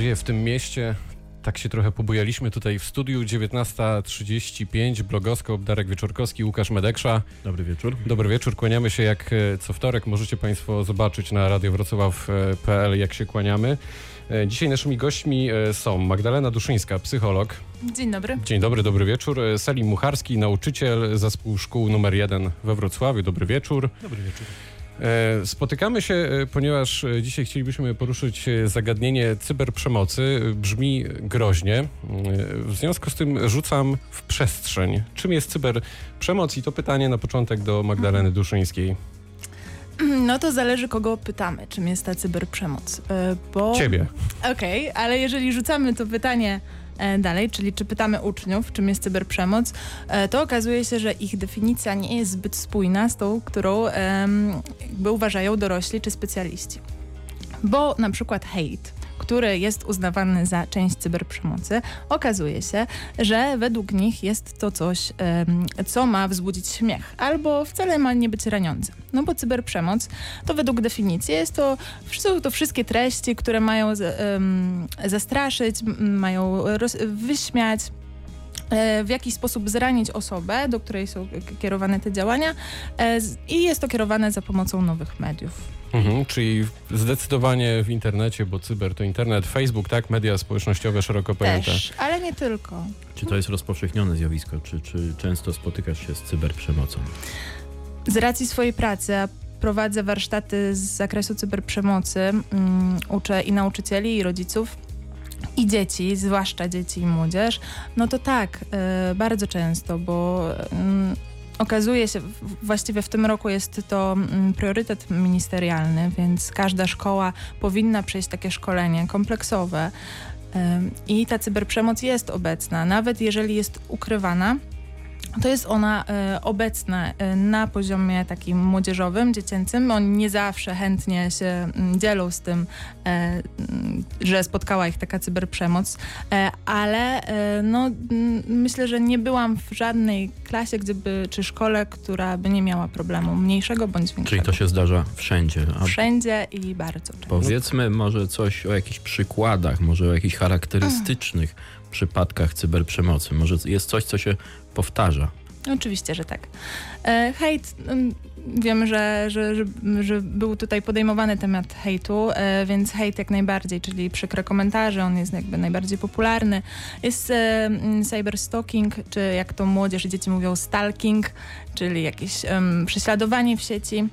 żyje w tym mieście. Tak się trochę pobujaliśmy tutaj w studiu. 19.35, blogoskop, Darek Wieczorkowski, Łukasz Medeksza. Dobry wieczór. Dobry wieczór, kłaniamy się jak e, co wtorek. Możecie Państwo zobaczyć na radiowrocław.pl jak się kłaniamy. E, Dzisiaj naszymi gośćmi e, są Magdalena Duszyńska, psycholog. Dzień dobry. Dzień dobry, dobry wieczór. Selim Mucharski, nauczyciel zespół szkół numer 1 we Wrocławiu. Dobry wieczór. Dobry wieczór. E, Spotykamy się, e, ponieważ e, dzisiaj chcielibyśmy poruszyć zagadnienie cyberprzemocy. Brzmi groźnie. W związku z tym rzucam w przestrzeń. Czym jest cyberprzemoc? I to pytanie na początek do Magdaleny Duszyńskiej. No to zależy, kogo pytamy, czym jest ta cyberprzemoc. Bo... Ciebie. Okej, ale jeżeli rzucamy to pytanie dalej, czyli czy pytamy uczniów, czym jest cyberprzemoc, e, to okazuje się, że ich definicja nie jest zbyt spójna z tą, którą jakby uważają dorośli czy specjaliści. Bo na przykład hate, który jest uznawany za część cyberprzemocy, okazuje się, że według nich jest to coś, co ma wzbudzić śmiech, albo wcale ma nie być raniące. No bo cyberprzemoc to według definicji jest to, są to wszystkie treści, które mają zastraszyć, mają wyśmiać, w jakiś sposób zranić osobę, do której są kierowane te działania e, i jest to kierowane za pomocą nowych mediów. Mhm, czyli zdecydowanie w internecie, bo cyber to internet, Facebook, tak? Media społecznościowe szeroko pojęte. Też, ale nie tylko. Czy to jest rozpowszechnione zjawisko? Czy, czy często spotykasz się z cyberprzemocą? Z racji swojej pracy, prowadzę warsztaty z zakresu cyberprzemocy, mm, uczę i nauczycieli, i rodziców, i dzieci, zwłaszcza dzieci i młodzież, no to tak, e, bardzo często, bo mm, okazuje się, właściwie w tym roku jest to mm, priorytet ministerialny, więc każda szkoła powinna przejść takie szkolenie kompleksowe. I ta cyberprzemoc jest obecna, nawet jeżeli jest ukrywana, to jest ona e, obecna e, na poziomie takim młodzieżowym, dziecięcym. Oni nie zawsze chętnie się mm, dzielą z tym, e, mm, że spotkała ich taka cyberprzemoc, ale no, mm, myślę, że nie byłam w żadnej klasie, gdzie by, czy szkole, która by nie miała problemu mniejszego bądź większego. Czyli to się zdarza wszędzie. A Wszędzie i bardzo często. powiedzmy może coś o jakichś przykładach, może o jakichś charakterystycznych przypadkach cyberprzemocy. Może jest coś, co się powtarza. Oczywiście, że tak. E, hejt, mm, wiem, że, że, że, że był tutaj podejmowany temat hejtu, e, więc hejt jak najbardziej, czyli przykre komentarze, on jest jakby najbardziej popularny. Jest e, mm, cyberstalking, czy jak to młodzież i dzieci mówią stalking, czyli jakieś em, prześladowanie w sieci.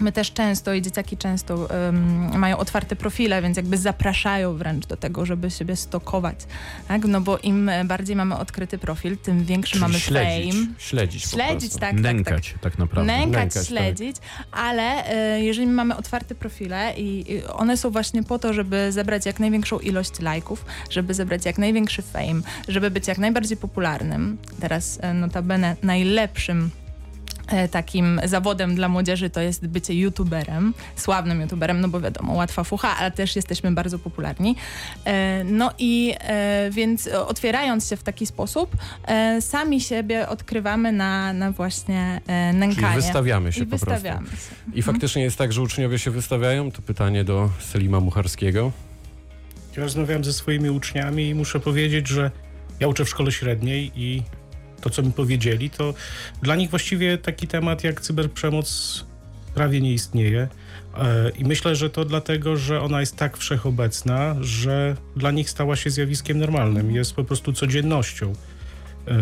My też często i dzieciaki często em, mają otwarte profile, więc jakby zapraszają wręcz do tego, żeby siebie stokować. Tak? No bo im bardziej mamy odkryty profil, tym większy Czyli mamy śledzić, fame. śledzić Śledzić, tak, tak, tak. Nękać tak, naprawdę. Nękać, Nękać, tak. śledzić, ale e, jeżeli mamy otwarte profile i, i one są właśnie po to, żeby zebrać jak największą ilość lajków, żeby zebrać jak największy fame, żeby być jak najbardziej popularnym. Teraz e, notabene najlepszym takim zawodem dla młodzieży to jest bycie youtuberem, sławnym youtuberem, no bo wiadomo, łatwa fucha, ale też jesteśmy bardzo popularni. E, No i e, więc e, otwierając się w taki sposób, e, sami siebie odkrywamy na, na właśnie e, Czyli nękanie. wystawiamy się I po prostu. wystawiamy się. I faktycznie jest tak, że uczniowie się wystawiają? To pytanie do Selima Mucharskiego. Ja rozmawiałem ze swoimi uczniami i muszę powiedzieć, że ja uczę w szkole średniej i to, co mi powiedzieli, to dla nich właściwie taki temat jak cyberprzemoc prawie nie istnieje. E, I myślę, że to dlatego, że ona jest tak wszechobecna, że dla nich stała się zjawiskiem normalnym, jest po prostu codziennością. E,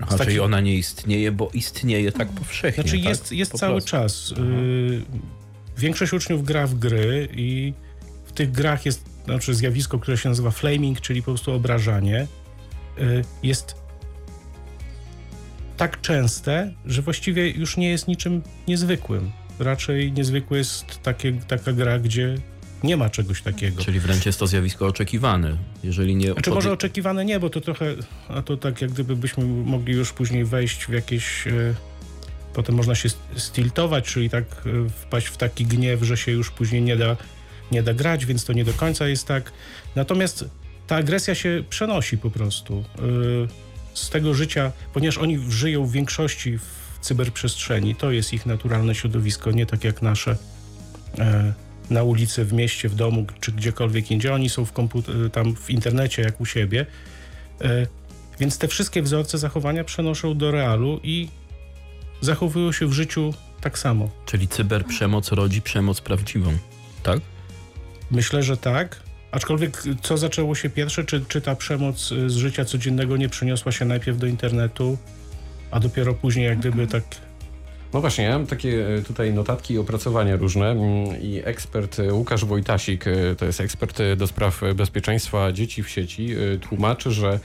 Aha, z czyli takim- ona nie istnieje, bo istnieje tak powszechnie. Znaczy tak? jest, jest Po cały prostu. czas. Aha. Y, większość uczniów gra w gry i w tych grach jest znaczy zjawisko, które się nazywa flaming, czyli po prostu obrażanie. Y, jest tak częste, że właściwie już nie jest niczym niezwykłym. Raczej niezwykłe jest takie, taka gra, gdzie nie ma czegoś takiego. Czyli wręcz jest to zjawisko oczekiwane. Jeżeli nie... Znaczy może oczekiwane nie, bo to trochę, a to tak jak gdyby byśmy mogli już później wejść w jakieś, e, potem można się stiltować, czyli tak e, wpaść w taki gniew, że się już później nie da, nie da grać, więc to nie do końca jest tak. Natomiast ta agresja się przenosi po prostu e, z tego życia, ponieważ oni żyją w większości w cyberprzestrzeni, to jest ich naturalne środowisko, nie tak jak nasze. E, na ulicy, w mieście, w domu, czy gdziekolwiek indziej. Oni są w komputer, tam w internecie, jak u siebie. E, Więc te wszystkie wzorce zachowania przenoszą do realu i zachowują się w życiu tak samo. Czyli cyberprzemoc rodzi przemoc prawdziwą, tak? Myślę, że tak. Aczkolwiek co zaczęło się pierwsze? Czy, czy ta przemoc y, z życia codziennego nie przeniosła się najpierw do internetu, a dopiero później jak gdyby tak... No właśnie, ja mam takie e, tutaj notatki i opracowania różne mm, i ekspert Łukasz Wojtasik, to jest ekspert do spraw bezpieczeństwa dzieci w sieci, tłumaczy, że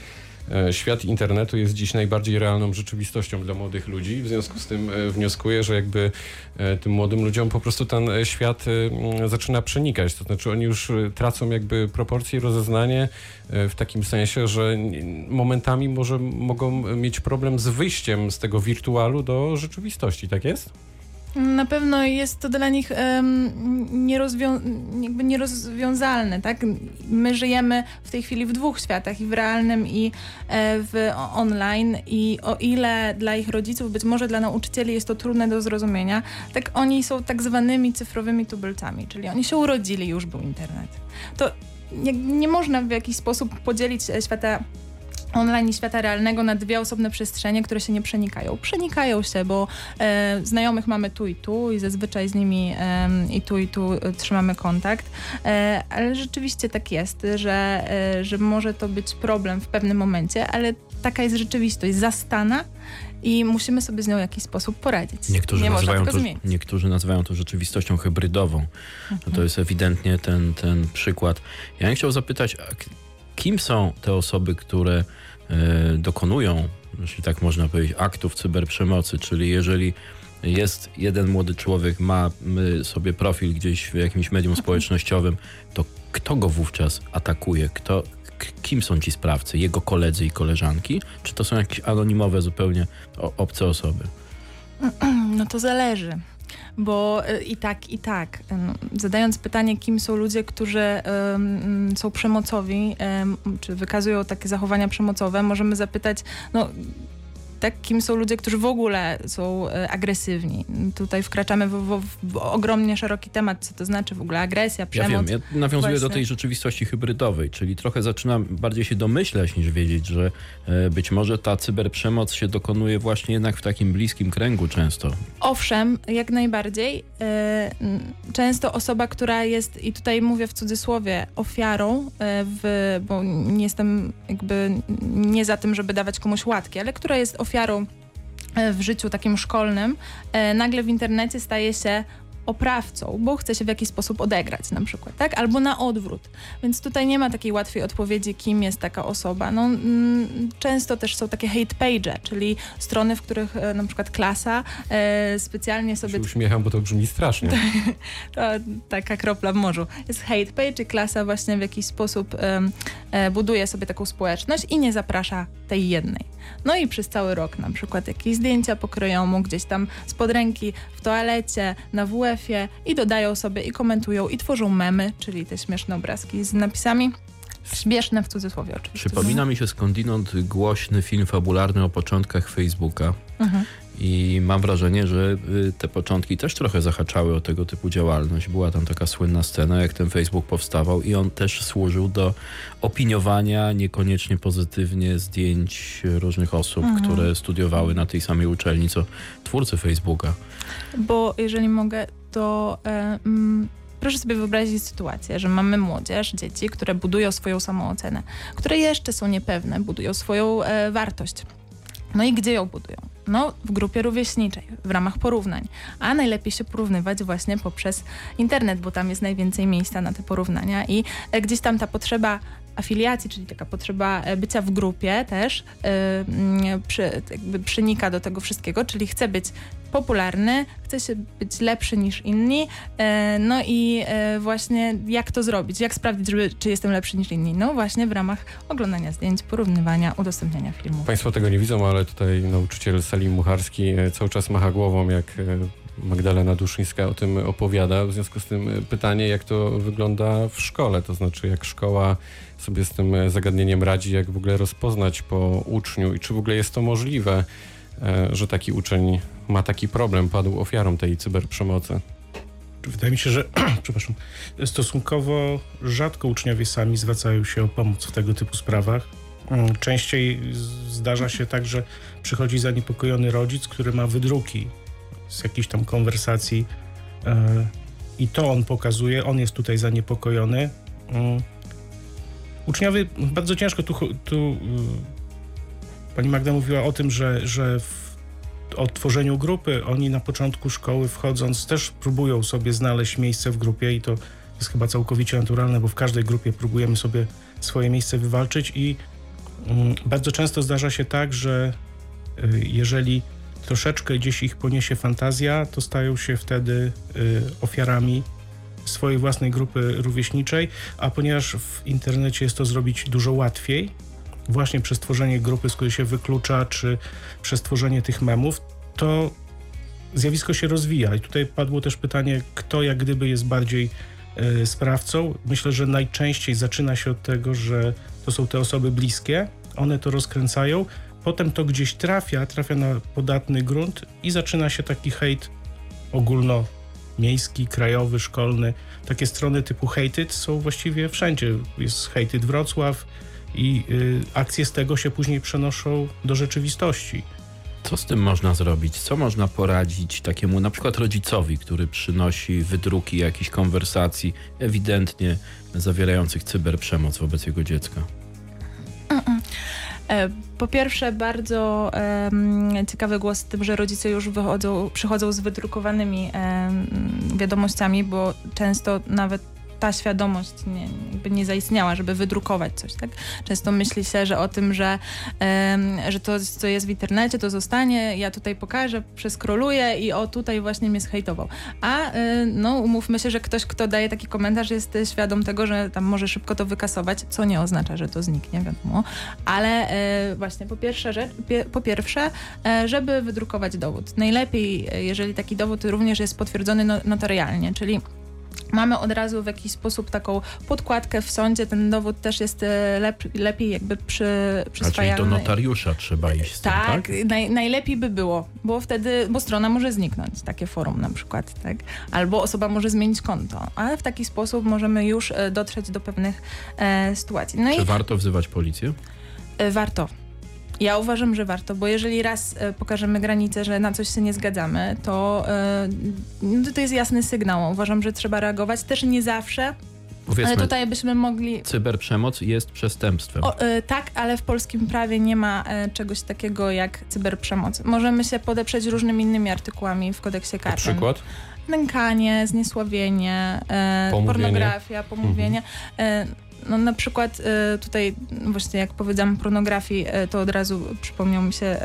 świat internetu jest dziś najbardziej realną rzeczywistością dla młodych ludzi. W związku z tym e, wnioskuję, że jakby e, tym młodym ludziom po prostu ten e, świat e, zaczyna przenikać. To znaczy oni już e, tracą jakby proporcje i rozeznanie e, w takim sensie, że momentami może mogą mieć problem z wyjściem z tego wirtualu do rzeczywistości, tak jest? Na pewno jest to dla nich em, nierozwią- jakby nierozwiązalne, tak? My żyjemy w tej chwili w dwóch światach, i w realnym, i e, w online i o ile dla ich rodziców, być może dla nauczycieli jest to trudne do zrozumienia, tak oni są tak zwanymi cyfrowymi tubylcami, czyli oni się urodzili, już był internet. To nie, nie można w jakiś sposób podzielić e, świata online i świata realnego na dwie osobne przestrzenie, które się nie przenikają. Przenikają się, bo e, znajomych mamy tu i tu i zazwyczaj z nimi em, i tu i tu e, trzymamy kontakt, e, ale rzeczywiście tak jest, że, e, że może to być problem w pewnym momencie, ale taka jest rzeczywistość, zastana i musimy sobie z nią w jakiś sposób poradzić. Niektórzy, nie nazywają to, niektórzy nazywają to rzeczywistością hybrydową. No to jest ewidentnie ten, ten przykład. Ja bym chciał zapytać, kim są te osoby, które e, dokonują, jeśli tak można powiedzieć, aktów cyberprzemocy? Czyli jeżeli jest jeden młody człowiek, ma sobie profil gdzieś w jakimś medium społecznościowym, to kto go wówczas atakuje? Kto, kim są ci sprawcy? Jego koledzy i koleżanki? Czy to są jakieś anonimowe, zupełnie obce osoby? No to zależy. Bo y, i tak, i tak. Zadając pytanie, kim są ludzie, którzy ym, są przemocowi, czy wykazują takie zachowania przemocowe, możemy zapytać, no tak, kim są ludzie, którzy w ogóle są e, agresywni. Tutaj wkraczamy w, w, w ogromnie szeroki temat, co to znaczy w ogóle agresja, Ja przemoc. wiem, ja nawiązuję do Właśnie. tej rzeczywistości hybrydowej, czyli trochę zaczynam bardziej się domyślać niż wiedzieć, że e, być może ta cyberprzemoc się dokonuje właśnie jednak w takim bliskim kręgu często. Owszem, jak najbardziej. E, Często osoba, która jest, i tutaj mówię w cudzysłowie, ofiarą, w, bo nie jestem jakby nie za tym, żeby dawać komuś łatki, ale która jest ofiarą e, w życiu takim szkolnym, e, nagle w internecie staje się oprawcą, bo chce się w jakiś sposób odegrać na przykład, tak? Albo na odwrót. Więc tutaj nie ma takiej łatwej odpowiedzi, kim jest taka osoba. No, mm, często też są takie hate page, czyli strony, w których e, na przykład klasa e, specjalnie sobie Się uśmiecham, bo to brzmi strasznie. to taka kropla w morzu. Jest hate page i klasa właśnie w jakiś sposób e, buduje sobie taką społeczność i nie zaprasza tej jednej. No i przez cały rok na przykład jakieś zdjęcia pokroją mu gdzieś tam spod ręki, w toalecie, na WF-ie i dodają sobie i komentują i tworzą memy, czyli te śmieszne obrazki z napisami. Śmieszne w cudzysłowie oczywiście. Przypomina mi się skądinąd głośny film fabularny o początkach Facebooka. Mhm. I mam wrażenie, że y, te początki też trochę zahaczały o tego typu działalność. Była tam taka słynna scena, jak ten Facebook powstawał, i on też służył do opiniowania niekoniecznie pozytywnie zdjęć różnych osób, Mhm. które studiowały na tej samej uczelni, co twórcy Facebooka. Bo jeżeli mogę, to mm, proszę sobie wyobrazić sytuację, że mamy młodzież, dzieci, które budują swoją samoocenę, które jeszcze są niepewne, budują swoją e, wartość. No i gdzie ją budują? No, w grupie rówieśniczej, w ramach porównań. A najlepiej się porównywać właśnie poprzez internet, bo tam jest najwięcej miejsca na te porównania i e, gdzieś tam ta potrzeba afiliacji, czyli taka potrzeba e, bycia w grupie też mm, przy, jakby przenika do tego wszystkiego, czyli chce być popularny, chce się być lepszy niż inni. E, no i e, właśnie jak to zrobić? Jak sprawdzić, żeby, czy jestem lepszy niż inni? No właśnie w ramach oglądania zdjęć, porównywania, udostępniania filmów. Państwo tego nie widzą, ale tutaj nauczyciel Salim Mucharski e, cały czas macha głową, jak Magdalena Duszyńska o tym opowiada. W związku z tym pytanie, jak to wygląda w szkole, to znaczy jak szkoła sobie z tym zagadnieniem radzi, jak w ogóle rozpoznać po uczniu i czy w ogóle jest to możliwe, że taki uczeń ma taki problem, padł ofiarą tej cyberprzemocy. wydaje mi się, że przepraszam, stosunkowo rzadko uczniowie sami zwracają się o pomoc w tego typu sprawach. Mm, Częściej zdarza się tak, że przychodzi zaniepokojony rodzic, który ma wydruki z jakiejś tam konwersacji e, i to on pokazuje, on jest tutaj zaniepokojony. Mm. Uczniowie, bardzo ciężko tu, tu y, pani Magda mówiła o tym, że, że o tworzeniu grupy, oni na początku szkoły wchodząc też próbują sobie znaleźć miejsce w grupie i to jest chyba całkowicie naturalne, bo w każdej grupie próbujemy sobie swoje miejsce wywalczyć i mm, bardzo często zdarza się tak, że y, jeżeli troszeczkę gdzieś ich poniesie fantazja, to stają się wtedy y, ofiarami swojej własnej grupy rówieśniczej, a ponieważ w internecie jest to zrobić dużo łatwiej, właśnie przez tworzenie grupy, z której się wyklucza, czy przez tworzenie tych memów, to zjawisko się rozwija. I tutaj padło też pytanie, kto jak gdyby jest bardziej e, sprawcą. Myślę, że najczęściej zaczyna się od tego, że to są te osoby bliskie, one to rozkręcają, potem to gdzieś trafia, trafia na podatny grunt i zaczyna się taki hejt ogólnomiejski, krajowy, szkolny. Takie strony typu hated są właściwie wszędzie. Jest hated Wrocław, i y, akcje z tego się później przenoszą do rzeczywistości. Co z tym można zrobić? Co można poradzić takiemu na przykład rodzicowi, który przynosi wydruki jakichś konwersacji ewidentnie zawierających cyberprzemoc wobec jego dziecka? E, Po pierwsze, bardzo em, ciekawy głos z tym, że rodzice już wychodzą, przychodzą z wydrukowanymi em, wiadomościami, bo często nawet ta świadomość nie, jakby nie zaistniała, żeby wydrukować coś, tak? Często myśli się, że o tym, że, że to, co jest w internecie, to zostanie, ja tutaj pokażę, przeskroluję i o, tutaj właśnie mnie zhejtował. A y, no, umówmy się, że ktoś, kto daje taki komentarz, jest y, świadom tego, że tam może szybko to wykasować, co nie oznacza, że to zniknie, wiadomo. Ale e, właśnie po pierwsze, rzecz, po pierwsze e, żeby wydrukować dowód. Najlepiej, e, jeżeli taki dowód również jest potwierdzony no, notarialnie, czyli mamy od razu w jakiś sposób taką podkładkę w sądzie, ten dowód też jest e, lep, lepiej jakby przy, A czyli do notariusza trzeba iść tym, tak? Tak, Naj, najlepiej by było, bo wtedy, bo strona może zniknąć, takie forum na przykład, tak? Albo osoba może zmienić konto, ale w taki sposób możemy już e, dotrzeć do pewnych e, sytuacji. No Czy i warto wzywać policję? e, warto. Ja uważam, że warto, bo jeżeli raz e, pokażemy granicę, że na coś się nie zgadzamy, to, e, no to jest jasny sygnał. Uważam, że trzeba reagować. Też nie zawsze, Powiedzmy, ale tutaj byśmy mogli cyberprzemoc jest przestępstwem. O, e, tak, ale w polskim prawie nie ma czegoś takiego jak cyberprzemoc. Możemy się podeprzeć różnymi innymi artykułami w kodeksie Na karnym. przykład? Nękanie, zniesławienie, Pomówienie. pornografia, pomówienie. E, no na przykład e, tutaj właśnie jak powiedziałam pornografii, e, to od razu przypomniał mi się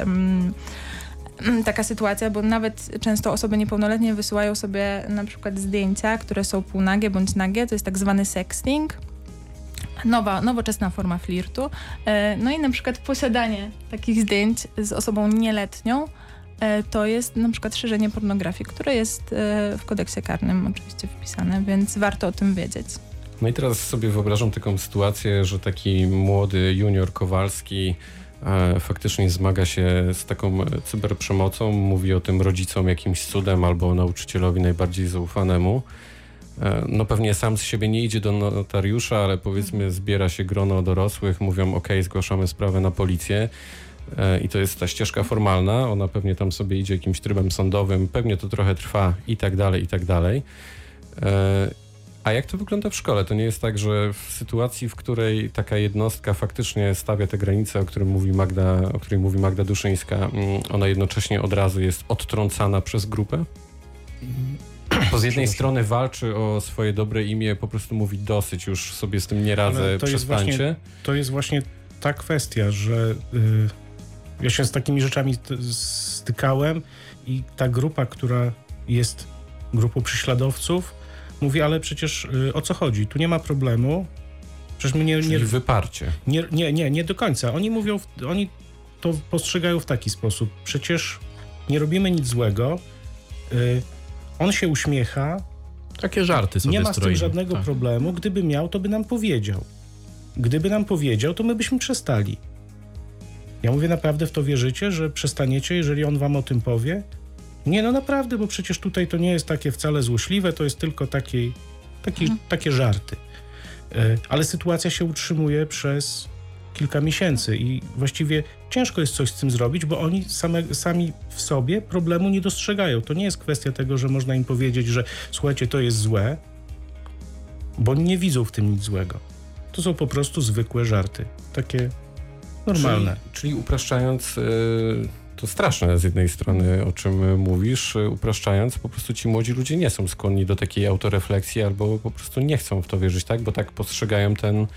taka sytuacja, bo nawet często osoby niepełnoletnie wysyłają sobie na przykład zdjęcia, które są półnagie bądź nagie, to jest tak zwany sexting. Nowa, nowoczesna forma flirtu. E, No i na przykład posiadanie takich zdjęć z osobą nieletnią to jest na przykład szerzenie pornografii, które jest w kodeksie karnym oczywiście wpisane, więc warto o tym wiedzieć. No i teraz sobie wyobrażam taką sytuację, że taki młody junior Kowalski e, faktycznie zmaga się z taką cyberprzemocą, mówi o tym rodzicom jakimś cudem albo nauczycielowi najbardziej zaufanemu. E, no pewnie sam z siebie nie idzie do notariusza, ale powiedzmy zbiera się grono dorosłych, mówią ok, zgłaszamy sprawę na policję. E, I to jest ta ścieżka formalna, ona pewnie tam sobie idzie jakimś trybem sądowym, pewnie to trochę trwa i tak dalej, i tak dalej. A jak to wygląda w szkole? To nie jest tak, że w sytuacji, w której taka jednostka faktycznie stawia te granice, o, którym mówi Magda, o której mówi Magda Duszyńska, mm, ona jednocześnie od razu jest odtrącana przez grupę? Bo z jednej strony walczy o swoje dobre imię, po prostu mówi dosyć, już sobie z tym nie radzę, Ale to jest przestańcie. właśnie- To jest właśnie ta kwestia, że y, ja się z takimi rzeczami stykałem i ta grupa, która jest grupą prześladowców, mówi, ale przecież y, o co chodzi? Tu nie ma problemu. Przecież my nie, Czyli nie, wyparcie. nie, nie, nie, nie do końca. Oni mówią, oni to postrzegają w taki sposób. Przecież nie robimy nic złego. Y, on się uśmiecha, Takie żarty sobie nie ma z tym żadnego Tak. problemu. Gdyby miał, to by nam powiedział. Gdyby nam powiedział, to my byśmy przestali. Ja mówię, naprawdę w to wierzycie, że przestaniecie, jeżeli on wam o tym powie? Nie, no naprawdę, bo przecież tutaj to nie jest takie wcale złośliwe, to jest tylko taki, taki, Mhm. takie żarty. E, Ale sytuacja się utrzymuje przez kilka miesięcy i właściwie ciężko jest coś z tym zrobić, bo oni same, sami w sobie problemu nie dostrzegają. To nie jest kwestia tego, że można im powiedzieć, że słuchajcie, to jest złe, bo oni nie widzą w tym nic złego. To są po prostu zwykłe żarty. Takie normalne. Czyli, czyli upraszczając, y, to straszne z jednej strony, o czym mówisz, y, upraszczając, po prostu ci młodzi ludzie nie są skłonni do takiej autorefleksji albo po prostu nie chcą w to wierzyć, tak? Bo tak postrzegają ten,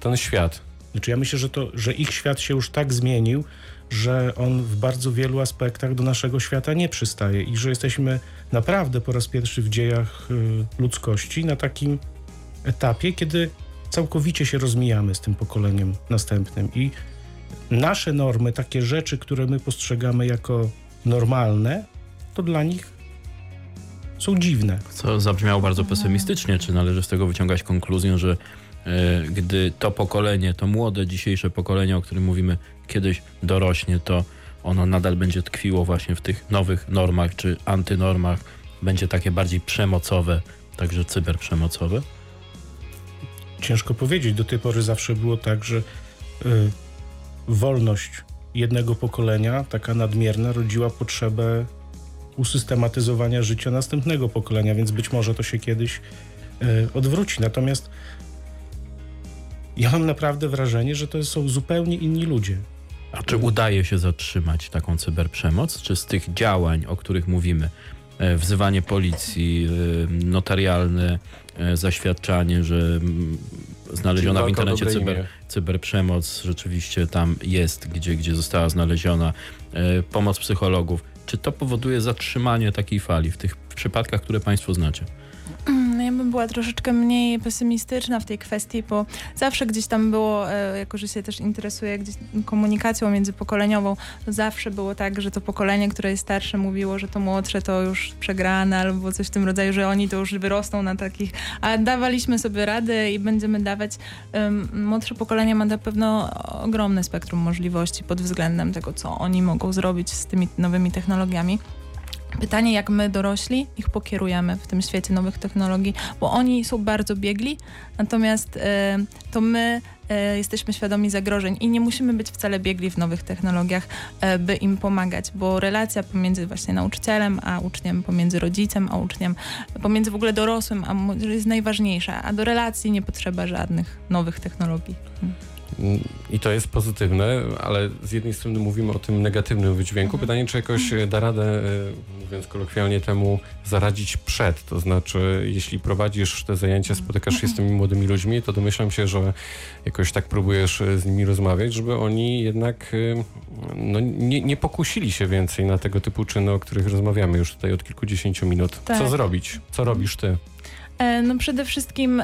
ten świat. Znaczy ja myślę, że, to, że ich świat się już tak zmienił, że on w bardzo wielu aspektach do naszego świata nie przystaje i że jesteśmy naprawdę po raz pierwszy w dziejach y, ludzkości na takim etapie, kiedy całkowicie się rozmijamy z tym pokoleniem następnym i nasze normy, takie rzeczy, które my postrzegamy jako normalne, to dla nich są dziwne. Co zabrzmiało bardzo pesymistycznie. Czy należy z tego wyciągać konkluzję, że e, gdy to pokolenie, to młode dzisiejsze pokolenie, o którym mówimy, kiedyś dorośnie, to ono nadal będzie tkwiło właśnie w tych nowych normach czy antynormach, będzie takie bardziej przemocowe, także cyberprzemocowe? Ciężko powiedzieć. Do tej pory zawsze było tak, że y, wolność jednego pokolenia, taka nadmierna, rodziła potrzebę usystematyzowania życia następnego pokolenia, więc być może to się kiedyś y, odwróci. Natomiast ja mam naprawdę wrażenie, że to są zupełnie inni ludzie. A czy udaje się zatrzymać taką cyberprzemoc? Czy z tych działań, o których mówimy, e, wzywanie policji, e, notarialne e, zaświadczanie, że mm, znaleziona w internecie cyber, cyberprzemoc rzeczywiście tam jest, gdzie, gdzie została znaleziona, e, pomoc psychologów. Czy to powoduje zatrzymanie takiej fali w tych przypadkach, które Państwo znacie? Była troszeczkę mniej pesymistyczna w tej kwestii, bo zawsze gdzieś tam było, e, jako że się też interesuję gdzieś komunikacją międzypokoleniową, to zawsze było tak, że to pokolenie, które jest starsze mówiło, że to młodsze to już przegrane albo coś w tym rodzaju, że oni to już wyrosną na takich, a dawaliśmy sobie radę i będziemy dawać. Młodsze pokolenie ma na pewno ogromne spektrum możliwości pod względem tego, co oni mogą zrobić z tymi nowymi technologiami. Pytanie, jak my dorośli ich pokierujemy w tym świecie nowych technologii, bo oni są bardzo biegli, natomiast e, to my jesteśmy świadomi zagrożeń i nie musimy być wcale biegli w nowych technologiach, e, by im pomagać, bo relacja pomiędzy właśnie nauczycielem a uczniem, pomiędzy rodzicem a uczniem, pomiędzy w ogóle dorosłym a młodzieżą jest najważniejsza, a do relacji nie potrzeba żadnych nowych technologii. I to jest pozytywne, ale z jednej strony mówimy o tym negatywnym wydźwięku. Mhm. Pytanie, czy jakoś e, da radę, e, mówiąc kolokwialnie temu, zaradzić przed. To znaczy, jeśli prowadzisz te zajęcia, spotykasz się z tymi młodymi ludźmi, to domyślam się, że jakoś tak próbujesz e, z nimi rozmawiać, żeby oni jednak e, no, nie, nie pokusili się więcej na tego typu czyny, o których rozmawiamy już tutaj od kilkudziesięciu minut. Co Tak. zrobić? Co robisz ty? E, No przede wszystkim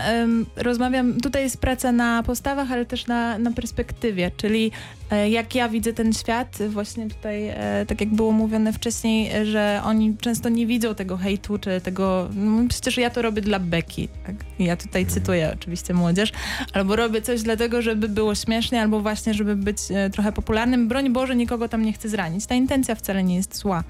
rozmawiam, tutaj jest praca na postawach, ale też na, na perspektywie, czyli e, jak ja widzę ten świat, właśnie tutaj, e, tak jak było mówione wcześniej, że oni często nie widzą tego hejtu, czy tego, no przecież ja to robię dla beki, tak? ja tutaj cytuję oczywiście młodzież, albo robię coś dlatego, żeby było śmiesznie, albo właśnie, żeby być trochę popularnym, broń Boże, nikogo tam nie chcę zranić, ta intencja wcale nie jest zła.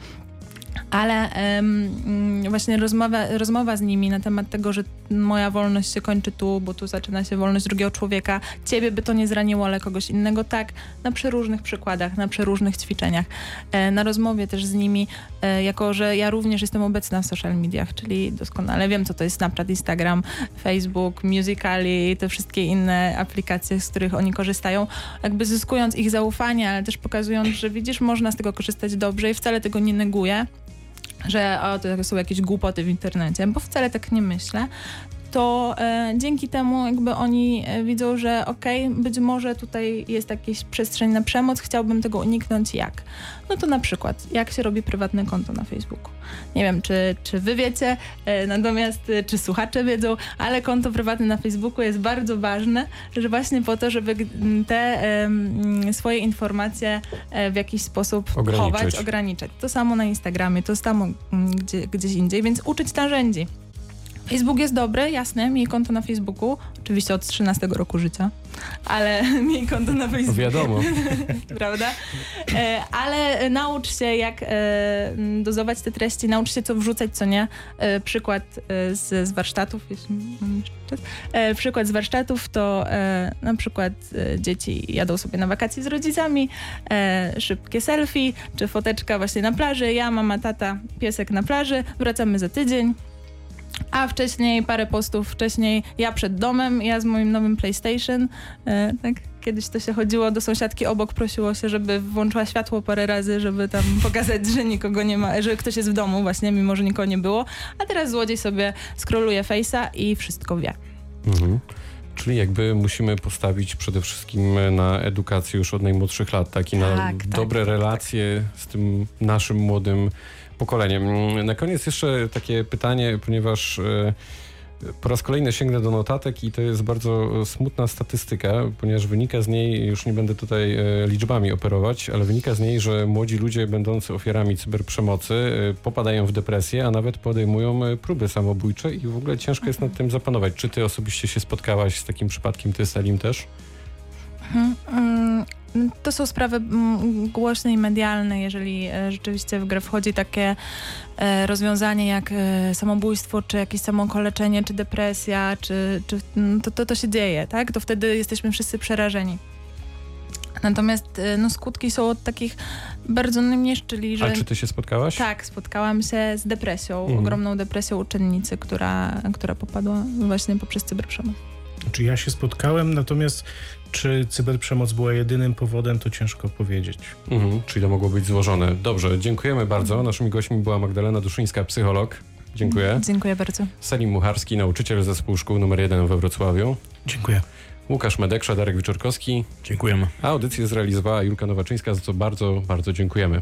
Ale mm, właśnie rozmowa, rozmowa z nimi na temat tego, że moja wolność się kończy tu, bo tu zaczyna się wolność drugiego człowieka, ciebie by to nie zraniło, ale kogoś innego tak, na przeróżnych przykładach, na przeróżnych ćwiczeniach, e, na rozmowie też z nimi, e, jako że ja również jestem obecna w social mediach, czyli doskonale wiem, co to jest Snapchat, Instagram, Facebook, Musical.ly i te wszystkie inne aplikacje, z których oni korzystają, jakby zyskując ich zaufanie, ale też pokazując, że widzisz, można z tego korzystać dobrze i wcale tego nie neguję że o, to są jakieś głupoty w internecie, bo wcale tak nie myślę, to e, dzięki temu jakby oni e, widzą, że okej, być może tutaj jest jakaś przestrzeń na przemoc, chciałbym tego uniknąć, jak? No to na przykład, jak się robi prywatne konto na Facebooku. Nie wiem, czy, czy wy wiecie, e, natomiast e, czy słuchacze wiedzą, ale konto prywatne na Facebooku jest bardzo ważne, że właśnie po to, żeby te swoje informacje e, w jakiś sposób Ograniczyć. chować, ograniczać. To samo na Instagramie, to samo gdzie, gdzieś indziej, więc uczyć narzędzi. Facebook jest dobry, jasne, miej konto na Facebooku, oczywiście od 13 roku życia. ale miej konto na Facebooku. wiadomo. prawda? E, ale naucz się, jak e, dozować te treści, naucz się, co wrzucać, co nie. E, przykład e, z, z warsztatów, jeśli mam jeszcze czas. E, przykład z warsztatów to e, na przykład dzieci jadą sobie na wakacje z rodzicami, szybkie selfie, czy foteczka właśnie na plaży, ja, mama, tata, piesek na plaży, wracamy za tydzień. A wcześniej, parę postów wcześniej, ja przed domem, ja z moim nowym PlayStation, e, tak? Kiedyś to się chodziło do sąsiadki obok, prosiło się, żeby włączyła światło parę razy, żeby tam pokazać, że nikogo nie ma, że ktoś jest w domu właśnie, mimo że nikogo nie było. A teraz złodziej sobie skroluje Face'a i wszystko wie. Mhm. Czyli jakby musimy postawić przede wszystkim na edukację już od najmłodszych lat, tak? I na Tak, tak, dobre tak, tak, relacje z tym naszym młodym pokoleniem. Na koniec jeszcze takie pytanie, ponieważ e, po raz kolejny sięgnę do notatek i to jest bardzo smutna statystyka, ponieważ wynika z niej, już nie będę tutaj e, liczbami operować, ale wynika z niej, że młodzi ludzie będący ofiarami cyberprzemocy e, popadają w depresję, a nawet podejmują e, próby samobójcze i w ogóle ciężko jest nad tym zapanować. Czy ty osobiście się spotkałaś z takim przypadkiem, ty Selim też? Mm, To są sprawy mm, głośne i medialne, jeżeli e, rzeczywiście w grę wchodzi takie e, rozwiązanie jak e, samobójstwo, czy jakieś samokoleczenie, czy depresja, czy, czy mm, to, to, to się dzieje, tak? To wtedy jesteśmy wszyscy przerażeni. Natomiast no, skutki są od takich bardzo najmniejszych, czyli że... A czy ty się spotkałaś? Tak, spotkałam się z depresją, Mhm. ogromną depresją uczennicy, która, która popadła właśnie poprzez cyberprzemoc. Czy ja się spotkałem, natomiast czy cyberprzemoc była jedynym powodem, to ciężko powiedzieć. Mhm, czyli to mogło być złożone. Dobrze, dziękujemy bardzo. Naszymi gośćmi była Magdalena Duszyńska, psycholog. Dziękuję. Dziękuję bardzo. Selim Mucharski, nauczyciel zespół szkół nr 1 we Wrocławiu. Dziękuję. Łukasz Medeksza, Darek Wieczorkowski, Dziękujemy. a audycję zrealizowała Julka Nowaczyńska, za co bardzo, bardzo dziękujemy.